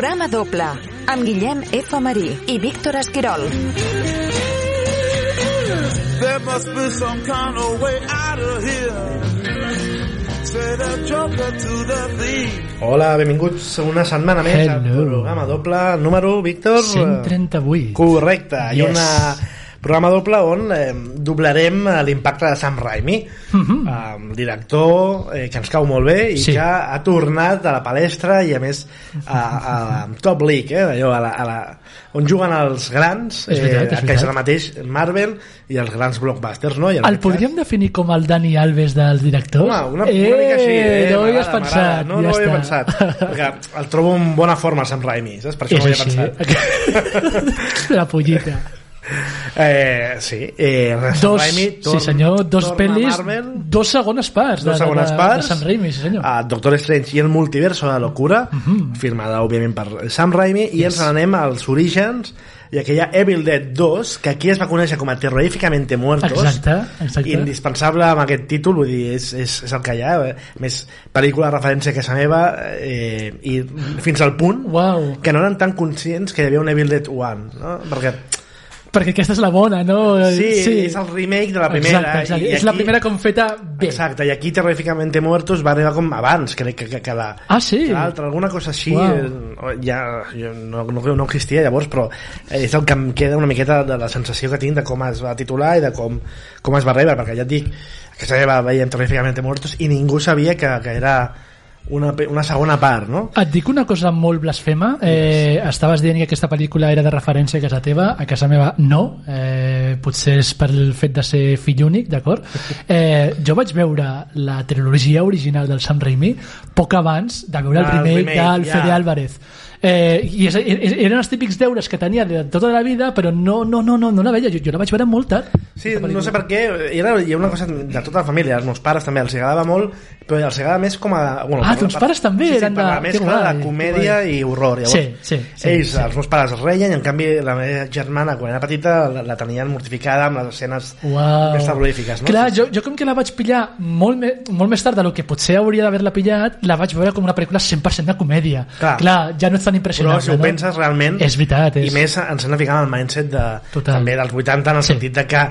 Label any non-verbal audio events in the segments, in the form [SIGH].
Programa doble amb Guillem F. Marí i Víctor Esquirol. There must be some kind of way out of here. Say the joker to the thief. Hola, benvinguts una setmana més al programa doble número, Víctor? 138. Correcte, i Yes. una programa doble on eh, doblarem eh, l'impacte de Sam Raimi, Mhm. eh, director eh, que ens cau molt bé i Sí. que ha tornat a la palestra i a més a, a Top League, eh, allò, a la, a la, on juguen els grans, És veritat, és que és ara mateix Marvel i els grans blockbusters, no? I El aquest podríem definir com el Dani Alves dels directors? Home, una, una mica així, eh? No ho havies pensat. No, ja no ho havia pensat. Perquè el trobo en bona forma, el Sam Raimi, saps? Per això És no ho havia així. pensat. [LAUGHS] La pollita. Eh, sí, eh, Sam Dos, Raimi sí senyor, dos pel·lis, Marvel, dos segones parts de, dos segones de, parts de Sam Raimi, sí senyor. a Doctor Strange i el multiverso de la locura Mhm. firmada òbviament per Sam Raimi i ens n'anem als orígens i aquella Evil Dead 2 que aquí es va conèixer com a Terroríficamente Muertos Exacte, exacte. indispensable amb aquest títol vull dir, és, és, és el que hi ha eh? més pel·lícula de referència que és meva eh, i fins al punt Uau. que no eren tan conscients que hi havia un Evil Dead 1 no? perquè Perquè aquesta és la bona, no? sí, sí. és el remake de la primera Exacte, exacte. i és la aquí- primera com feta bé. Exacte, i aquí Terroríficamente Muertos va arribar com abans, crec que, que, que la... Ah, sí? que l'altra, alguna cosa així eh, ja jo no, no, no existia llavors però és el que em queda una miqueta de la sensació que tinc de com es va titular i de com, com es va rebre perquè ja et dic que se va veient Terroríficamente Muertos i ningú sabia que, que era una, una segona part no? Et dic una cosa molt blasfema. Eh, estaves dient que aquesta pel·lícula era de referència a casa teva. A casa meva no. Eh, potser és pel fet de ser fill únic, d'acord? [LAUGHS] Eh, jo vaig veure la trilogia original del Sam Raimi poc abans de veure el el remake, remake, del ja. Fede Álvarez. Eh, i és, eren els típics deures que tenia de tota la vida però no, no, no, no, no la veia jo, jo la vaig veure molt tard Sí, no sé per què, era, hi ha una cosa de tota la família, els meus pares també els agradava molt, però els agradava més com a... Bueno, Ah, tons per- pares també sí, sí, eren de- que mescla guai, de comèdia i horror. Llavors, Sí, sí, sí, ells, sí. els meus pares es reien, i en canvi la meva germana, quan era petita, la, la tenien mortificada amb les escenes Uau. més terrorífiques. No? Clar, Sí, sí. jo, jo com que la vaig pillar molt, me, molt més tard del que potser hauria d'haver-la pillat, la vaig veure com una pel·lícula 100% de comèdia. Clar. Clar, ja no és tan Però impressionant. si ho no? penses realment... És veritat, és... I més ens hem de ficar en el mindset de, Total. també dels 80 en el Sí. sentit de que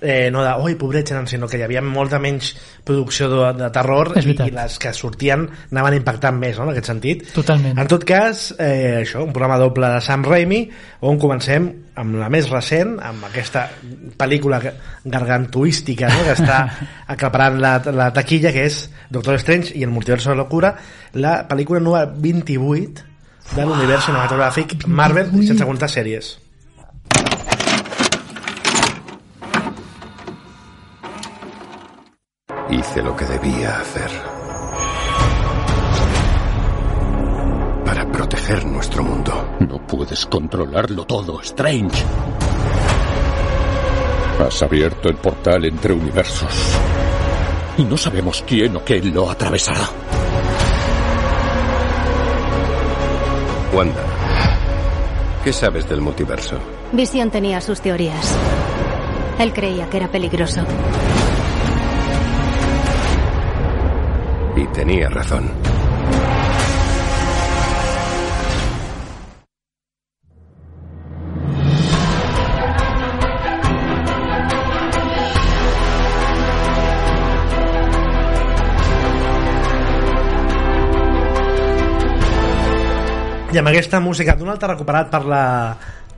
eh, no de, oi, pobrets eren, sinó que hi havia molta menys producció de, de terror i, i les que sortien anaven impactant més, no?, en aquest sentit. Totalment. En tot cas, eh, això, un programa doble de Sam Raimi, on comencem amb la més recent, amb aquesta pel·lícula ga- gargantuística no? que està [LAUGHS] acaparant la, la taquilla, que és Doctor Strange i el multiverso de la locura, la pel·lícula número 28 de l'univers cinematogràfic Marvel, 28. sense comptar sèries. Hice lo que debía hacer. Para proteger nuestro mundo. No puedes controlarlo todo, Strange. Has abierto el portal entre universos. Y no sabemos quién o qué lo atravesará. Wanda, ¿qué sabes del multiverso? Visión tenía sus teorías. Él creía que era peligroso. Y tenía razón. I amb aquesta música d'un altre recuperat per la,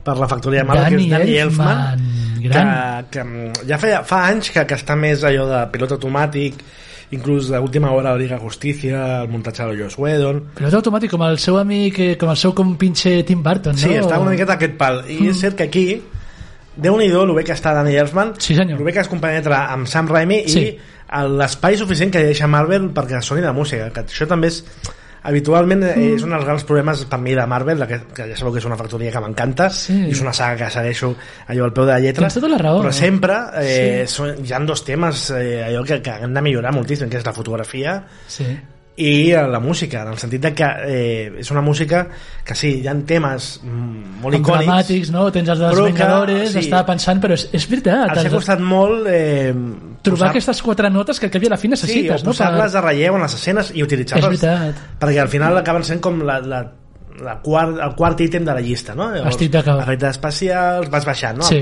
per la factoria que Danny és Danny Elfman, Elfman, que, gran. que mm, ja feia, fa anys que, que està més allò de pilot automàtic, inclús d'última hora la Liga Justícia, el muntatge de Joss Whedon... Pilot automàtic, com el seu amic, eh, com el seu compinxe Tim Burton, no? Sí, està una miqueta aquest pal. I és cert que aquí, déu nhi el bé que està Danny Elfman, Sí, senyor. el bé que es compenetra amb Sam Raimi Sí. i l'espai suficient que deixa Marvel perquè soni de música, que això també és habitualment eh, és un dels grans problemes per mi de Marvel, la que, que ja sabeu que és una factoria que m'encanta Sí. i és una saga que segueixo allò al peu de la lletra Tens tota la raó. però sempre eh, Sí. són, hi ha dos temes eh, allò que, que hem de millorar moltíssim que és la fotografia Sí. i la música, en el sentit de que eh, és una música que sí, hi ha temes mm, molt icònics dramàtics, no? Tens els dels que, Vengadores, sí. estava pensant, però és, és veritat. els ha costat molt eh, trobar posar- aquestes quatre notes que al cap i a la fi sí, o necessites, no? posar-les a relleu en les escenes i És utilitzar-les veritat. perquè al final acaben sent com la, la la quart, el quart ítem de la llista, no? Estic d'acord. Efectes especials, vas baixant, no? Sí.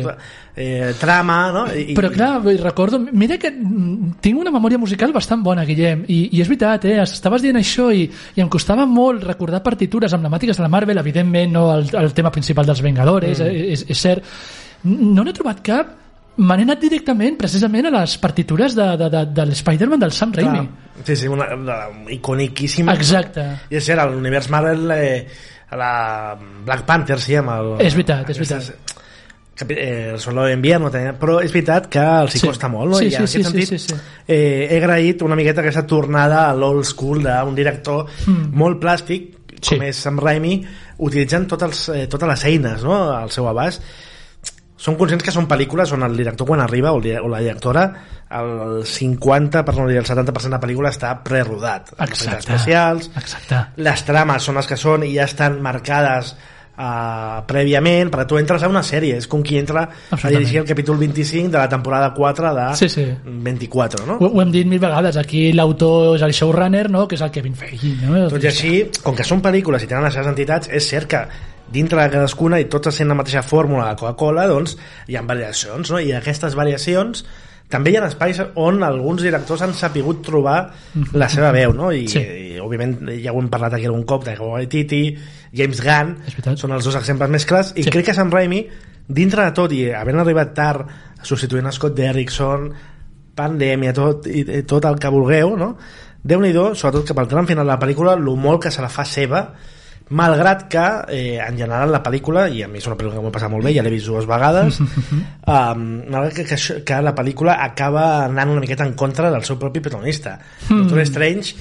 Eh, trama, no? I, Però clar, recordo, mira que tinc una memòria musical bastant bona, Guillem, i, i és veritat, eh? estaves dient això i, i em costava molt recordar partitures emblemàtiques de la Marvel, evidentment no el, el tema principal dels Vengadores, mm. és, és cert. No n'he trobat cap, me n'he anat directament precisament a les partitures de, de, de, de l'Spider-Man del Sam Raimi. Clar, sí, sí, una, una iconiquíssima. Exacte. I és cert, l'univers Marvel eh, la Black Panther, sí, amb el... És veritat, és aquestes- capi- Eh, el Soldado d'Invierno, tenia- però és veritat que els hi Sí. costa molt, no? Sí, I en sí, aquest sí, sí, sentit, sí, sí. Eh, he agraït una miqueta aquesta tornada a l'old school d'un director Mm. molt plàstic, Sí. com és Sam Raimi, utilitzant tots els, eh, totes les eines no? al seu abast. Són conscients que són pel·lícules on el director quan arriba, o, o la directora, el 50, per no dir el 70% de la pel·lícula està prerodat. Exacte. especials, Exacte. les trames són les que són i ja estan marcades uh, prèviament perquè tu entres a una sèrie, és com qui entra a dirigir el capítol 25 de la temporada 4 de Sí, sí. 24 no? Ho, ho hem dit mil vegades, aquí l'autor és el showrunner, no? que és el Kevin Feige. No? tot i així, com que són pel·lícules i tenen les seves entitats, és cert que dintre de cadascuna i tots sent la mateixa fórmula de Coca-Cola, doncs hi ha variacions, no? i aquestes variacions també hi ha espais on alguns directors han sapigut trobar la seva veu, no? I, Sí. i òbviament ja ho hem parlat aquí algun cop de Waititi, James Gunn, són els dos exemples més clars, i Sí. crec que Sam Raimi, dintre de tot, i havent arribat tard, substituint a Scott Derrickson, pandèmia, tot, i, tot el que vulgueu, no? Déu-n'hi-do, sobretot que pel tram final de la pel·lícula, molt que se la fa seva, malgrat que eh, en general la pel·lícula i a mi és una pel·lícula que m'ho passat molt bé ja l'he vist dues vegades [LAUGHS] um, malgrat que, que, això- que la pel·lícula acaba anant una miqueta en contra del seu propi protagonista. Doctor Strange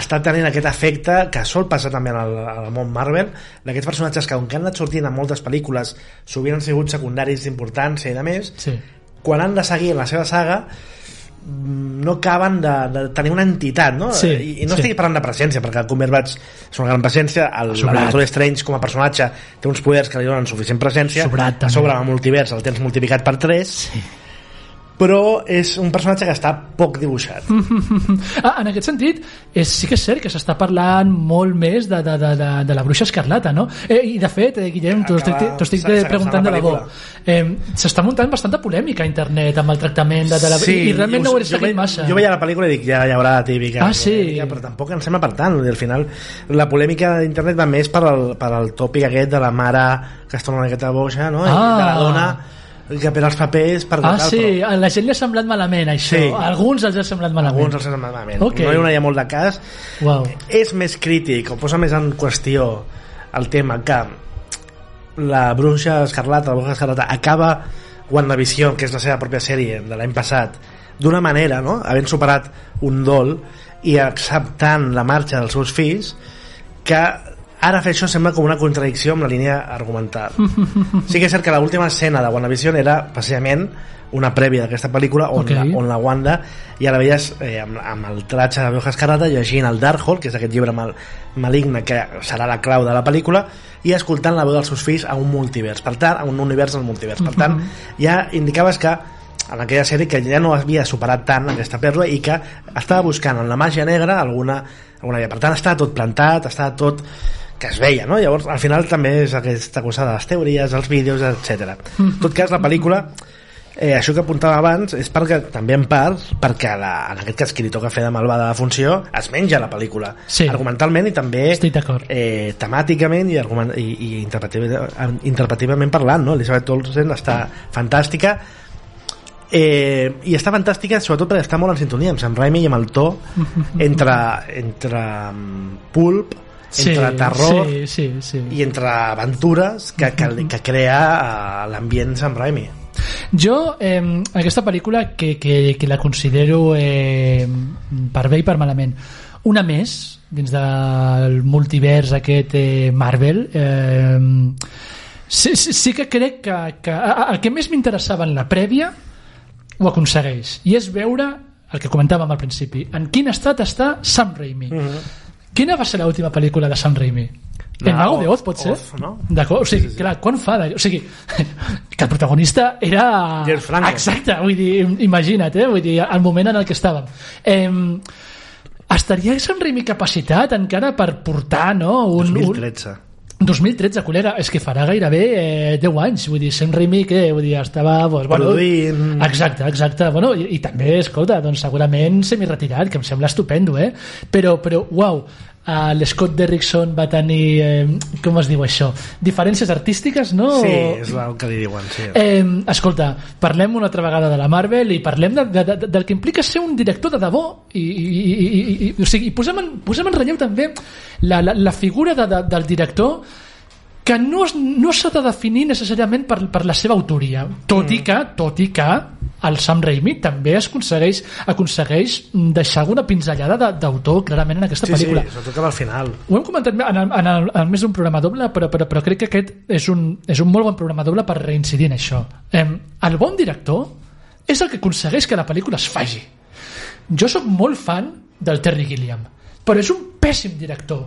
està tenint aquest efecte que sol passar també en el, al món Marvel d'aquests personatges que com que han anat sortint en moltes pel·lícules sovint han sigut secundaris d'importància i de més Sí. quan han de seguir en la seva saga mm, no acaben de, de tenir una entitat no? Sí, I, i no sí. estic parlant de presència perquè el Cumberbatch és una gran presència el. Doctor Strange com a personatge té uns poders que li donen suficient presència Sobrat, a sobre el multivers el tens multiplicat per 3 Sí. Però és un personatge que està poc dibuixat [LAUGHS] Ah, en aquest sentit, és, sí que és cert que s'està parlant molt més de, de, de, de, de la bruixa escarlata, no? Eh, I de fet, eh, Guillem, t'ho estic, preguntant de la pel·lícula. Eh, S'està muntant bastanta polèmica a internet amb el tractament de, de la... I, I realment no ho seguit ve- massa. jo veia la pel·lícula i dic, ja hi haurà la típica Ah, sí? polèmica, però tampoc em sembla per tant al final la polèmica d'internet va més per al, per al tòpic aquest de la mare que es torna una miqueta boja no? I Ah. de la dona que per als papers per Ah, sí, a la gent li ha semblat malament, això. Sí. A alguns els ha semblat malament. alguns els sembla malament Ok. no hi ha molt de cas Uau. és més crític o posa més en qüestió el tema que la bruixa escarlata la bruixa escarlata acaba WandaVision que és la seva pròpia sèrie de l'any passat d'una manera, no? havent superat un dol i acceptant la marxa dels seus fills que ara fer això sembla com una contradicció amb la línia argumental sí que és cert que l'última escena de WandaVision era precisament una prèvia d'aquesta pel·lícula on, Ok. la, on la Wanda ja la veies eh, amb, amb el tratge de Bruja Escarlata llegint el Darkhold, que és aquest llibre mal, maligne que serà la clau de la pel·lícula i escoltant la veu dels seus fills a un multivers, per tant, a un univers del multivers per tant, ja indicaves que en aquella sèrie que ja no havia superat tant aquesta pèrdua i que estava buscant en la màgia negra alguna, alguna via. Per tant, estava tot plantat, estava tot que es veia, no? Llavors, al final també és aquesta cosa de les teories, els vídeos, etc. En tot cas, la pel·lícula eh, això que apuntava abans és perquè també en part perquè la, en aquest cas qui li toca fer de malvada la funció es menja la pel·lícula Sí. argumentalment i també eh, temàticament i, argument, i, i interpretativa, interpretativament parlant no? Elisabeth Olsen està fantàstica eh, i està fantàstica sobretot perquè està molt en sintonia amb Sam Raimi i amb el to [LAUGHS] entre, entre mm, entre terror Sí, sí, sí. i entre aventures que, que, que crea eh, l'ambient Sam Raimi Jo, eh, aquesta pel·lícula que, que, que la considero eh, per bé i per malament. Una més dins del multivers aquest eh, Marvel eh, sí, sí, sí que crec que, que el que més m'interessava en la prèvia ho aconsegueix i és veure el que comentàvem al principi en quin estat està Sam Raimi quina va ser l'última pel·lícula de Sam Raimi? El Mago de Oz, pot ser? Oz, no? D'acord, o sigui, sí, sí, sí. clar, quan fa? De... O sigui, [LAUGHS] que el protagonista era... James Franco. Exacte, vull dir, imagina't, eh? Vull dir, el moment en el que estàvem. Eh, estaria Sam Raimi capacitat encara per portar, no? Un, un... 2013 2013, col·lega, és que farà gairebé eh, 10 anys, vull dir, Sam Raimi, que vull dir, estava... Doncs, bueno, Produint. Exacte, exacte. Bueno, i, i també, escolta, doncs segurament semi-retirat, que em sembla estupendo, eh? Però, però uau, uh, l'Scott Derrickson va tenir, eh, com es diu això, diferències artístiques, no? Sí, és el que li diuen, sí. Eh, escolta, parlem una altra vegada de la Marvel i parlem de, de, de, del que implica ser un director de debò i, i, i, i, i, o sigui, i posem, en, posem en relleu també la, la, la figura de, de, del director que no, no s'ha de definir necessàriament per, per la seva autoria tot i que, tot i que el Sam Raimi també es aconsegueix, aconsegueix deixar alguna pinzellada d'autor clarament en aquesta Sí, sí, pel·lícula sobretot cap al final. ho hem comentat en, el, en, el, en més d'un programa doble, però, però, però crec que aquest és un, és un molt bon programa doble per reincidir en això. Eh, el bon director és el que aconsegueix que la pel·lícula es faci. Jo sóc molt fan del Terry Gilliam, però és un pèssim director.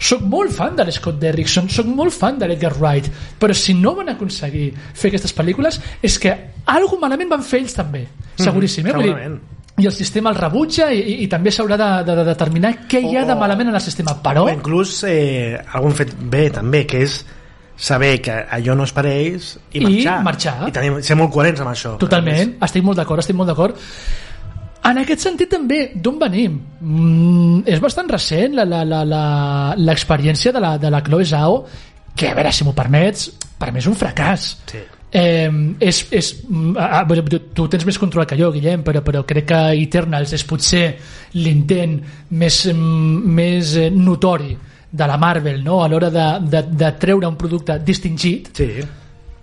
Soc molt fan de l'Scott Derrickson, soc molt fan de l'Edgar Wright, però si no van aconseguir fer aquestes pel·lícules és que alguna malament van fer ells també, seguríssim. Eh? Vull dir, i el sistema el rebutja i, i, i també s'haurà de, de, de determinar què hi ha de malament en el sistema però O inclús eh, algun fet bé també, que és saber que allò no és per ells i I marxar. marxar. I tenir, ser molt coherents amb això. totalment, estic molt d'acord estic molt d'acord en aquest sentit també, d'on venim? Mm, és bastant recent l'experiència de, la, de la Chloe Zhao que, a veure, si m'ho permets, per mi és un fracàs. Sí. Eh, és, és, mm, ah, ah, tu, tu tens més control que jo, Guillem, però, però crec que Eternals és potser l'intent més, mm, més eh, notori de la Marvel no? a l'hora de, de, de treure un producte distingit Sí.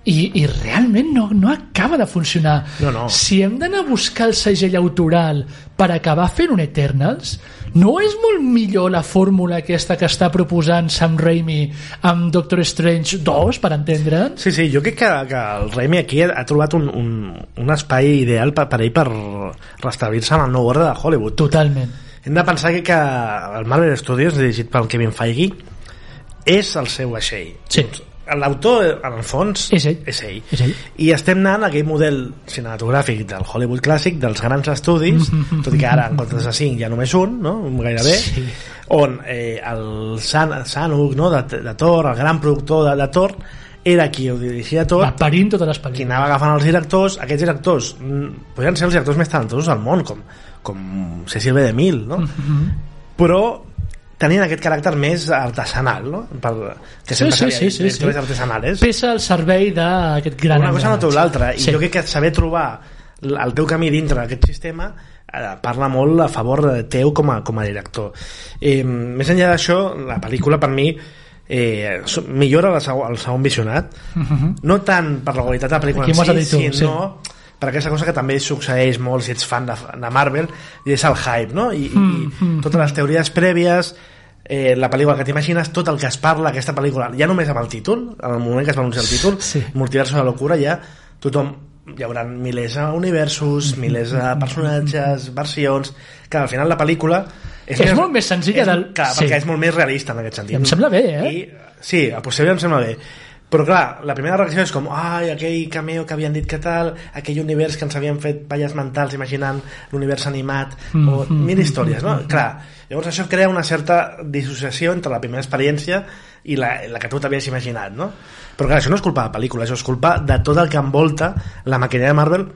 I, i realment no, no acaba de funcionar No, no. si hem d'anar a buscar el segell autoral per acabar fent un Eternals no és molt millor la fórmula aquesta que està proposant Sam Raimi amb Doctor Strange 2 per entendre'ns Sí, sí, jo crec que, que el Raimi aquí ha, ha trobat un, un, un espai ideal per, per ell per restablir-se amb el nou ordre de Hollywood. totalment Hem de pensar que, que el Marvel Studios, dirigit pel Kevin Feige, és el seu vaixell. Sí. L'autor, en el fons, És ell. és ell. És ell. I estem anant a aquell model cinematogràfic del Hollywood clàssic, dels grans estudis, [LAUGHS] tot i que ara en comptes de cinc hi ha només un, no? gairebé, Sí. on eh, el San, Sanuk, no? de, de Thor, el gran productor de, de Thor, era qui ho dirigia tot, va parint totes les qui pel·lícules anava agafant els directors, aquests directors mm, podrien ser els directors més talentosos del món, com, com Cecil B. DeMille, no? Però tenien aquest caràcter més artesanal, no? Per, que Sí, sempre sí, sí, sí, directors sí. artesanales. pesa el servei d'aquest gran Una cosa no treu l'altra, i Sí. jo crec que saber trobar el teu camí dintre d'aquest sistema eh, parla molt a favor de teu com a, com a director. Eh, més enllà d'això, la pel·lícula per mi eh, millora el segon, el segon visionat no tant per la qualitat de la pel·lícula Aquí en si, tu, sinó per aquesta cosa que també succeeix molt si ets fan de, de Marvel i és el hype no? I, i totes les teories prèvies eh, la pel·lícula que t'imagines tot el que es parla aquesta pel·lícula, ja només amb el títol en el moment que es va anunciar el títol Sí. Multiverso de locura ja tothom hi haurà milers d'universos, milers de personatges, versions, que al final la pel·lícula És molt més senzilla és, del- Clar, sí. perquè és molt més realista en aquest sentit. Em sembla bé, eh? I, sí, a possible em sembla bé. Però clar, la primera reacció és com ai, aquell cameo que havien dit que tal aquell univers que ens havien fet palles mentals imaginant l'univers animat Mm, o mil històries, no? Clar, llavors això crea una certa dissociació entre la primera experiència i la, la que tu t'havies imaginat, no? Però clar, això no és culpa de la pel·lícula, això és culpa de tot el que envolta la maquinària de Marvel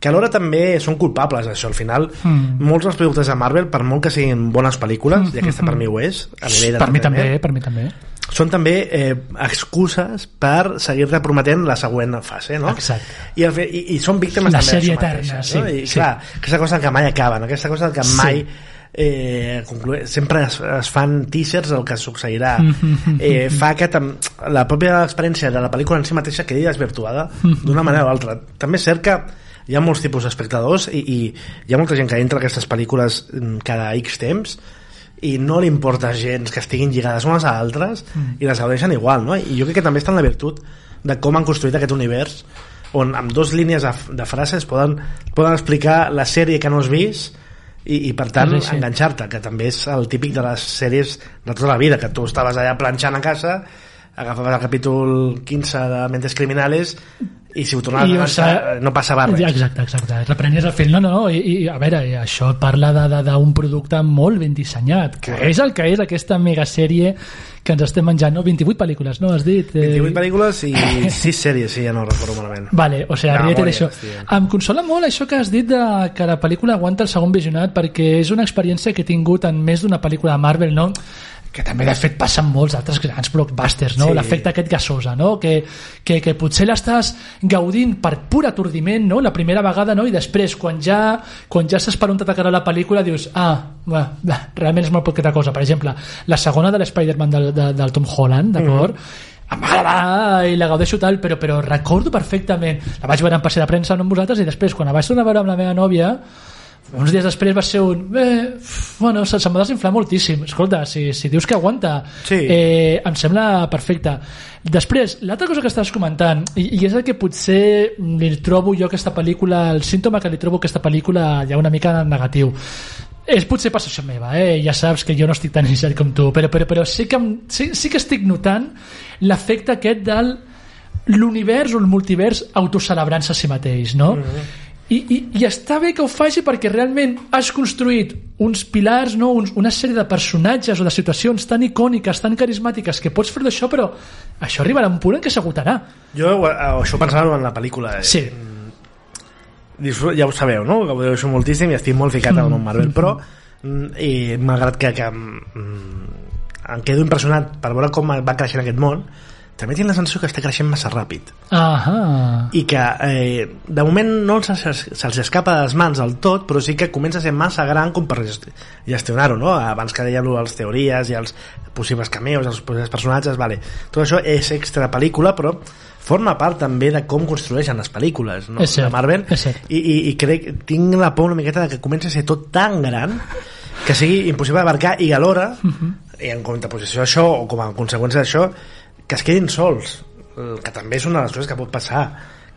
que alhora també són culpables d'això al final Mm. molts dels productes de Marvel per molt que siguin bones pel·lícules i aquesta per mi ho és a nivell de per mi també, per mi també són també eh, excuses per seguir-te prometent la següent fase no? Exacte. I, el, i, i són víctimes La també d'això sèrie eterna, no? sí, i sí. clar, aquesta cosa que mai acaba no? aquesta cosa que Sí. mai eh, conclue, sempre es, es fan teasers del que succeirà [LAUGHS] eh, fa que tam, la pròpia experiència de la pel·lícula en si mateixa quedi desvirtuada d'una manera o altra també és cert que hi ha molts tipus d'espectadors i, i hi ha molta gent que entra a aquestes pel·lícules mm, cada X temps i no li importa gens que estiguin lligades unes a altres Mm. i les gaudeixen igual no? i jo crec que també està en la virtut de com han construït aquest univers on amb dos línies de, de frases poden, poden explicar la sèrie que no has vist i, i per tant Sí, sí. enganxar-te que també és el típic de les sèries de tota la vida que tu estaves allà planxant a casa agafaves el capítol 15 de Mentes Criminales i si ho tornaves I, a o sigui, eh, no passava res exacte, exacte. Reprenies el fil. No, no, no. I, i a veure, això parla d'un producte molt ben dissenyat, que és el que és aquesta megasèrie que ens estem menjant, no? 28 pel·lícules, no? Has dit? Eh, 28 pel·lícules i [LAUGHS] 6 sèries, si ja no recordo malament. Vale, o sigui, ríete memòria, d'això. hòstia. Em consola molt això que has dit de que la pel·lícula aguanta el segon visionat perquè és una experiència que he tingut en més d'una pel·lícula de Marvel, no? Que també de fet passa en molts altres grans blockbusters, no? Sí. l'efecte aquest gasosa, no? que, que, que potser l'estàs gaudint per pur atordiment no? la primera vegada no? i després quan ja, quan ja saps per on t'atacarà la pel·lícula dius, ah, va, va, realment és molt poqueta cosa per exemple, la segona de l'Spider-Man del, de, del Tom Holland, d'acord? em va agradar i la gaudeixo tal, però, però recordo perfectament la vaig veure en passeig de premsa no amb vosaltres i després quan la vaig tornar a veure amb la meva nòvia uns dies després va ser un bé, bueno, se, se'm va desinflar moltíssim escolta, si, si dius que aguanta Sí. eh, em sembla perfecte després, l'altra cosa que estàs comentant i, i és el que potser li trobo jo aquesta pel·lícula, el símptoma que li trobo aquesta pel·lícula ja una mica negatiu és potser passació meva, eh? ja saps que jo no estic tan iniciat com tu, però, però, però sí, que, sí, sí que estic notant l'efecte aquest del l'univers o el multivers autocelebrant-se a si mateix, no? I, i, I està bé que ho faci perquè realment has construït uns pilars, no? uns, una sèrie de personatges o de situacions tan icòniques, tan carismàtiques que pots fer d'això, però això arribarà a un punt en què s'agotarà. Jo eh, això pensava en la pel·lícula. eh. Sí. Disfrut, ja ho sabeu, no? Que ho deixo moltíssim i estic molt ficat al món Marvel, però mm, i malgrat que, que mm, em quedo impressionat per veure com va creixent aquest món, també tinc la sensació que està creixent massa ràpid Ahà. i que eh, de moment no se'ls se escapa de les mans del tot però sí que comença a ser massa gran com per gest- gestionar-ho no? abans que dèiem les teories i els possibles cameos els possibles personatges vale. tot això és extra pel·lícula però forma part també de com construeixen les pel·lícules no? És cert, de Marvel és cert. I, i, i crec, tinc la por una miqueta de que comenci a ser tot tan gran que sigui impossible d'abarcar i alhora i en contraposició a això o com a conseqüència d'això que es quedin sols el que també és una de les coses que pot passar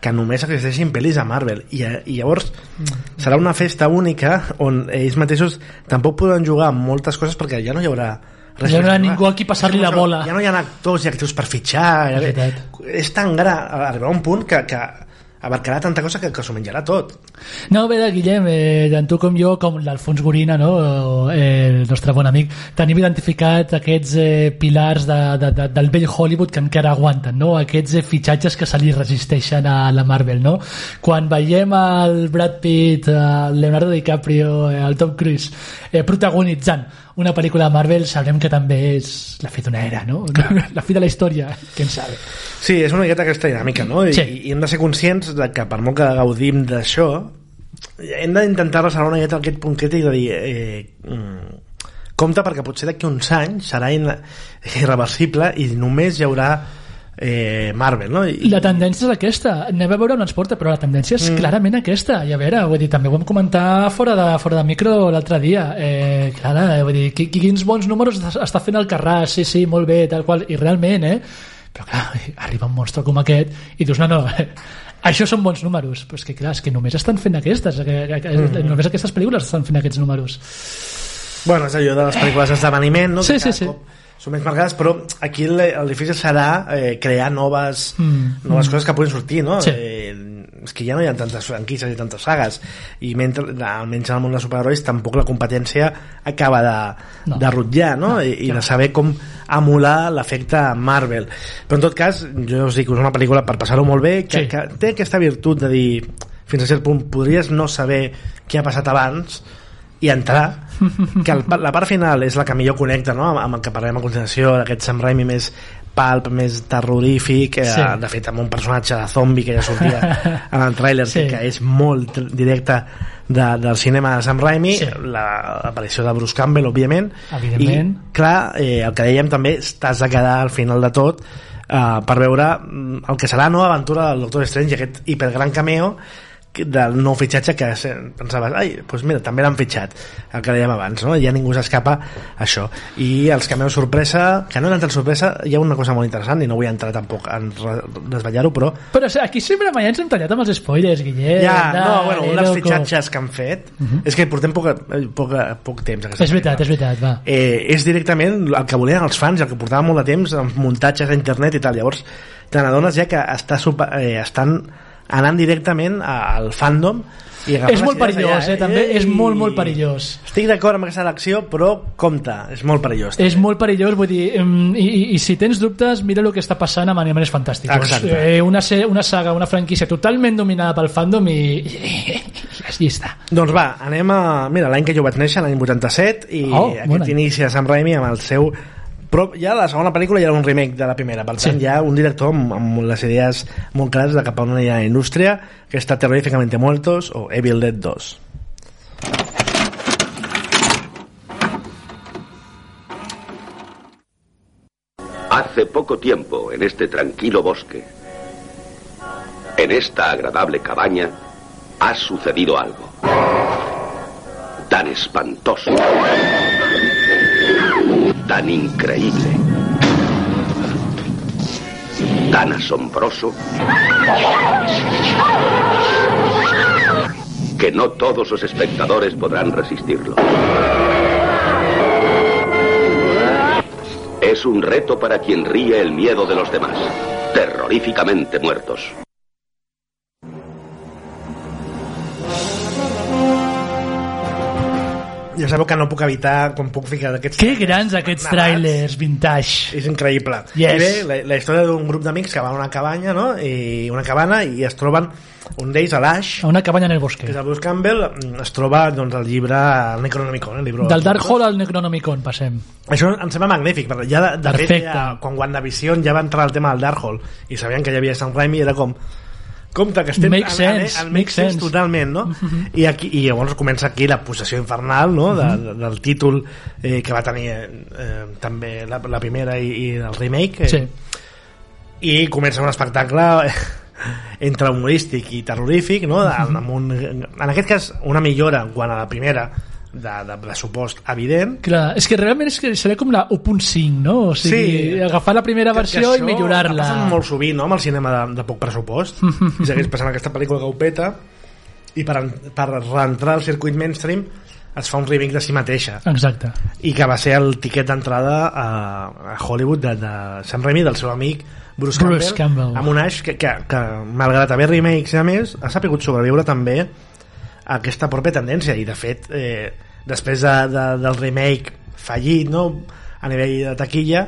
que només existeixin pel·lis a Marvel i, i llavors serà una festa única on ells mateixos tampoc podran jugar amb moltes coses perquè ja no hi haurà res no hi ha més. ningú a qui passar-li la bola. ja no hi ha actors i actrius per fitxar ja, És tan gran arribarà a un punt que, que abarcarà tanta cosa que, que s'ho menjarà tot No, bé, Guillem, eh, tant tu com jo, com l'Alfons Gorina, no? eh, el nostre bon amic, tenim identificat aquests eh, pilars de, de, de, del vell Hollywood que encara aguanten, no? aquests eh, fitxatges que se li resisteixen a la Marvel. No? Quan veiem el Brad Pitt, el Leonardo DiCaprio, eh, el Tom Cruise eh, protagonitzant una pel·lícula de Marvel, sabrem que també és la fi d'una era, no? [LAUGHS] la fi de la història, qui en sabe. Sí, és una miqueta aquesta dinàmica, no? I, Sí. i hem de ser conscients de que per molt que gaudim d'això, hem d'intentar reservar una miqueta aquest punt crític de dir eh, mm, compte perquè potser d'aquí uns anys serà irreversible i només hi haurà eh, Marvel, no? I, La tendència és aquesta. Anem a veure on ens porta, però la tendència és mm. clarament aquesta. I a veure, vull dir, també ho vam comentar fora de, fora de micro l'altre dia. Eh, clar, eh, vull dir, qui- quins bons números està- fent el Carràs, sí, sí, molt bé, tal qual, i realment, eh? Però clar, [LAUGHS] arriba un monstre com aquest i dius, no, no, [LAUGHS] això són bons números. Però és que clar, és que només estan fent aquestes, que, que, que, mm. només aquestes pel·lícules estan fent aquests números. Bueno, és allò de les pel·lícules d'esdeveniment, no? Sí, que sí, sí. cop són més marcades, però aquí el, difícil serà eh, crear noves, Mm, noves coses que puguin sortir, no? Sí. Eh, és que ja no hi ha tantes franquícies i tantes sagues i mentre, almenys en el món dels superherois tampoc la competència acaba de, No. de rutllar no? No, I, i de saber com emular l'efecte Marvel però en tot cas jo us dic que és una pel·lícula per passar-ho molt bé que, Sí. que té aquesta virtut de dir fins a cert punt podries no saber què ha passat abans i entrar que el, la part final és la que millor connecta no? amb, amb el que parlem a continuació d'aquest Sam Raimi més pulp, més terrorífic eh, Sí. de fet amb un personatge de zombi que ja sortia [LAUGHS] en el tràiler Sí. que és molt directe de, del cinema de Sam Raimi Sí. la- l'aparició de Bruce Campbell òbviament Evidentment. i clar, eh, el que dèiem també t'has de quedar al final de tot eh, per veure mm, el que serà la nova aventura del Doctor Strange aquest hipergran cameo del nou fitxatge que pensaves, ai, doncs mira, també l'han fitxat el que dèiem abans, no? ja ningú s'escapa això, i els cameos sorpresa que no eren tan sorpresa, hi ha una cosa molt interessant i no vull entrar tampoc en desvetllar-ho però Però o sigui, aquí sempre mai ens hem tallat amb els spoilers, Guillem. ja, no, bueno, un dels fitxatges que han fet és que portem poc, poc, poc temps És veritat, és veritat, va. eh, és directament el que volien els fans, el que portava molt de temps amb muntatges a internet i tal, llavors te n'adones ja que està super, eh, estan anant directament al fandom i És molt perillós, allà, eh, també, és molt, molt perillós. Estic d'acord amb aquesta elecció, però compte, és molt perillós. És molt perillós, vull dir, i, i, i si tens dubtes, mira el que està passant amb Animales Fantàsticos. Exacte. Eh, una, una saga, una franquícia totalment dominada pel fandom i, i, i, està. Doncs va, anem a... Mira, l'any que jo vaig néixer, l'any 87, i Oh, aquest inici de Sam Raimi amb el seu... Però ja la segona pel·lícula ja era un remake de la primera, per tant Sí. ja un director amb, amb les idees molt clares de cap a on hi ha indústria, que està Terroríficamente Muertos o Evil Dead 2. Hace poco tiempo, en este tranquilo bosque, en esta agradable cabaña, ha sucedido algo. Tan espantoso. Tan increíble. Tan asombroso. Que no todos los espectadores podrán resistirlo. Es un reto para quien ríe el miedo de los demás. Terroríficamente muertos. Ja sabeu que no puc evitar, quan puc ficar d'aquests... Que grans aquests trailers vintage. És increïble. Yes. I bé, la, la història d'un grup d'amics que van a una cabanya, no? I una cabana i es troben un d'ells, a l'Ash, A una cabanya en el que bosque. és el Bruce Campbell, es troba doncs, el llibre el Necronomicon, el llibre Del Dark Hall al Necronomicon passem. Això em sembla magnífic, perquè ja de, de fet, ja, quan WandaVision ja va entrar al tema del Dark Hall i sabien que hi havia Sam Raimi, era com compte que estem Makes en- en- sense, en- makes sense. totalment no? I, aquí, i llavors comença aquí la possessió infernal no? de, de, del títol eh, que va tenir eh, eh, també la, la primera i, i el remake eh, Sí. i comença un espectacle entre humorístic i terrorífic no? de, amb un, en aquest cas una millora en quant a la primera de, de pressupost evident Clar, és que realment és que seria com la 1.5, no? O sigui, Sí. agafar la primera versió i millorar-la. Ha passat molt sovint, no?, amb el cinema de, de poc pressupost. [LAUGHS] I segueix passant aquesta pel·lícula que ho peta i per, per reentrar al circuit mainstream es fa un remake de si mateixa Exacte. i que va ser el tiquet d'entrada a, a Hollywood de, de Sam Raimi del seu amic Bruce, Bruce Campbell. amb un Ash que, que, que malgrat haver remakes i a més ha sapigut sobreviure també aquesta pròpia tendència i de fet eh, després de, de, del remake fallit no? a nivell de taquilla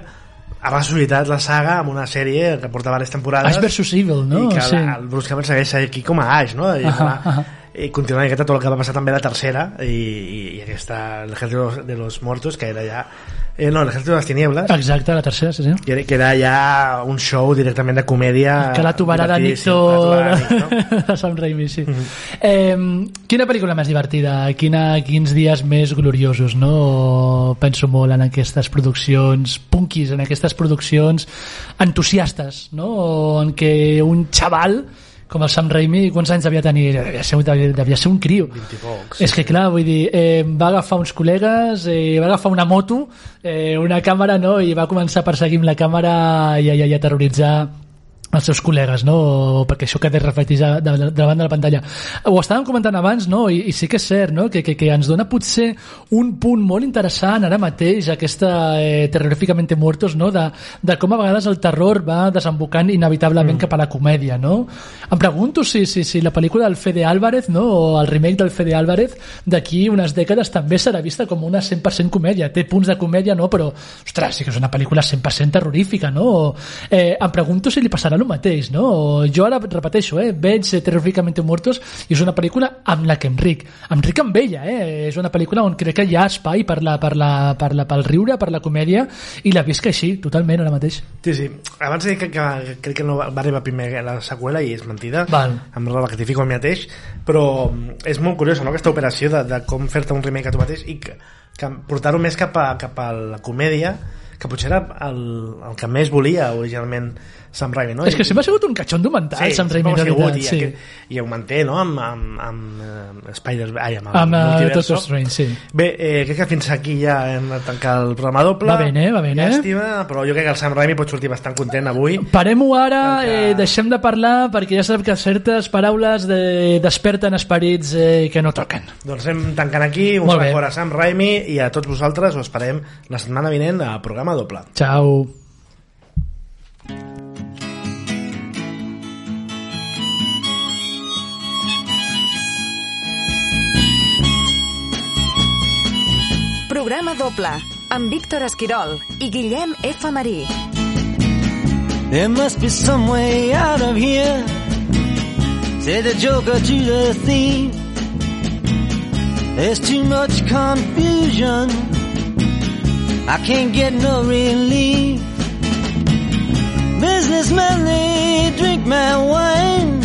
ha ressuscitat la saga amb una sèrie que porta diverses temporades Ash vs Evil, no? i que Sí. el Bruce Campbell segueix aquí com a Ash no? I, Ahà, la, ahà. I continua aquesta tot el que va passar també la tercera i, i, i aquesta el Ejército de los- Muertos que era ja eh, no, el Ejército de las Tinieblas Exacte, la tercera, sí, sí. que era, que era ja un show directament de comèdia que la la tobarada Nicto. [LAUGHS] de Sam Raimi, sí. eh, quina pel·lícula més divertida? Quina, quins dies més gloriosos, no? Penso molt en aquestes produccions punkis, en aquestes produccions entusiastes, no? En què un xaval com el Sam Raimi, quants anys devia tenir? Devia ser, devia, devia ser un crio. 20 i pocs. És que clar, vull dir, eh, va agafar uns col·legues, eh, va agafar una moto, eh, una càmera, no?, i va començar a perseguir amb la càmera i, i, i a terroritzar els seus col·legues, no? perquè això queda reflectit de, de, de davant de la pantalla. Ho estàvem comentant abans, no? I, i sí que és cert, no? Que, que, que ens dona potser un punt molt interessant ara mateix, aquesta eh, terroríficamente muertos, no? De, de com a vegades el terror va desembocant inevitablement mm. cap a la comèdia, no? Em pregunto si, si, si la pel·lícula del Fede Álvarez, no? O el remake del Fede Álvarez d'aquí unes dècades també serà vista com una 100% comèdia. Té punts de comèdia, no? Però, ostres, sí que és una pel·lícula 100% terrorífica, no? Eh, em pregunto si li passarà el mateix, no? Jo ara repeteixo, eh? Veig eh, Terroríficamente Muertos i és una pel·lícula amb la que em ric. Em ric amb ella, eh? És una pel·lícula on crec que hi ha espai per la, per la, per la, pel riure, per la comèdia i la visc així, totalment, ara mateix. Sí, sí. Abans he dit que, que crec que no va va arribar primer la seqüela i és mentida. Val. Em rectifico el mateix. Però és molt curiosa, no?, aquesta operació de, de com fer-te un remake a tu mateix i que, que portar-ho més cap a, cap a la comèdia que potser era el, el que més volia originalment Sam Raimi, no? És que sempre ha sigut un catxondo mental, sí, Sam Raimi, de veritat, i, sí. aquest, i ho manté no? amb, amb, amb uh, Spider ai, amb, el Amb uh, multiverso. Doctor Strange, sí. bé, eh, crec que fins aquí ja hem de tancar el programa doble Va bé, eh? Va bé, eh? llàstima, però jo crec que el Sam Raimi pot sortir bastant content avui Parem-ho ara, Perquè- eh, deixem de parlar perquè ja sabem que certes paraules de, desperten esperits eh, que no toquen. doncs anem tancant aquí un fort a Sam Raimi i a tots vosaltres ho esperem la setmana vinent a programa doble Ciao. Programa doble amb Víctor Esquirol i Guillem F. Marí. There must be some way out of here. Say the joker to the thief. There's too much confusion. I can't get no relief. Businessmen, they drink my wine.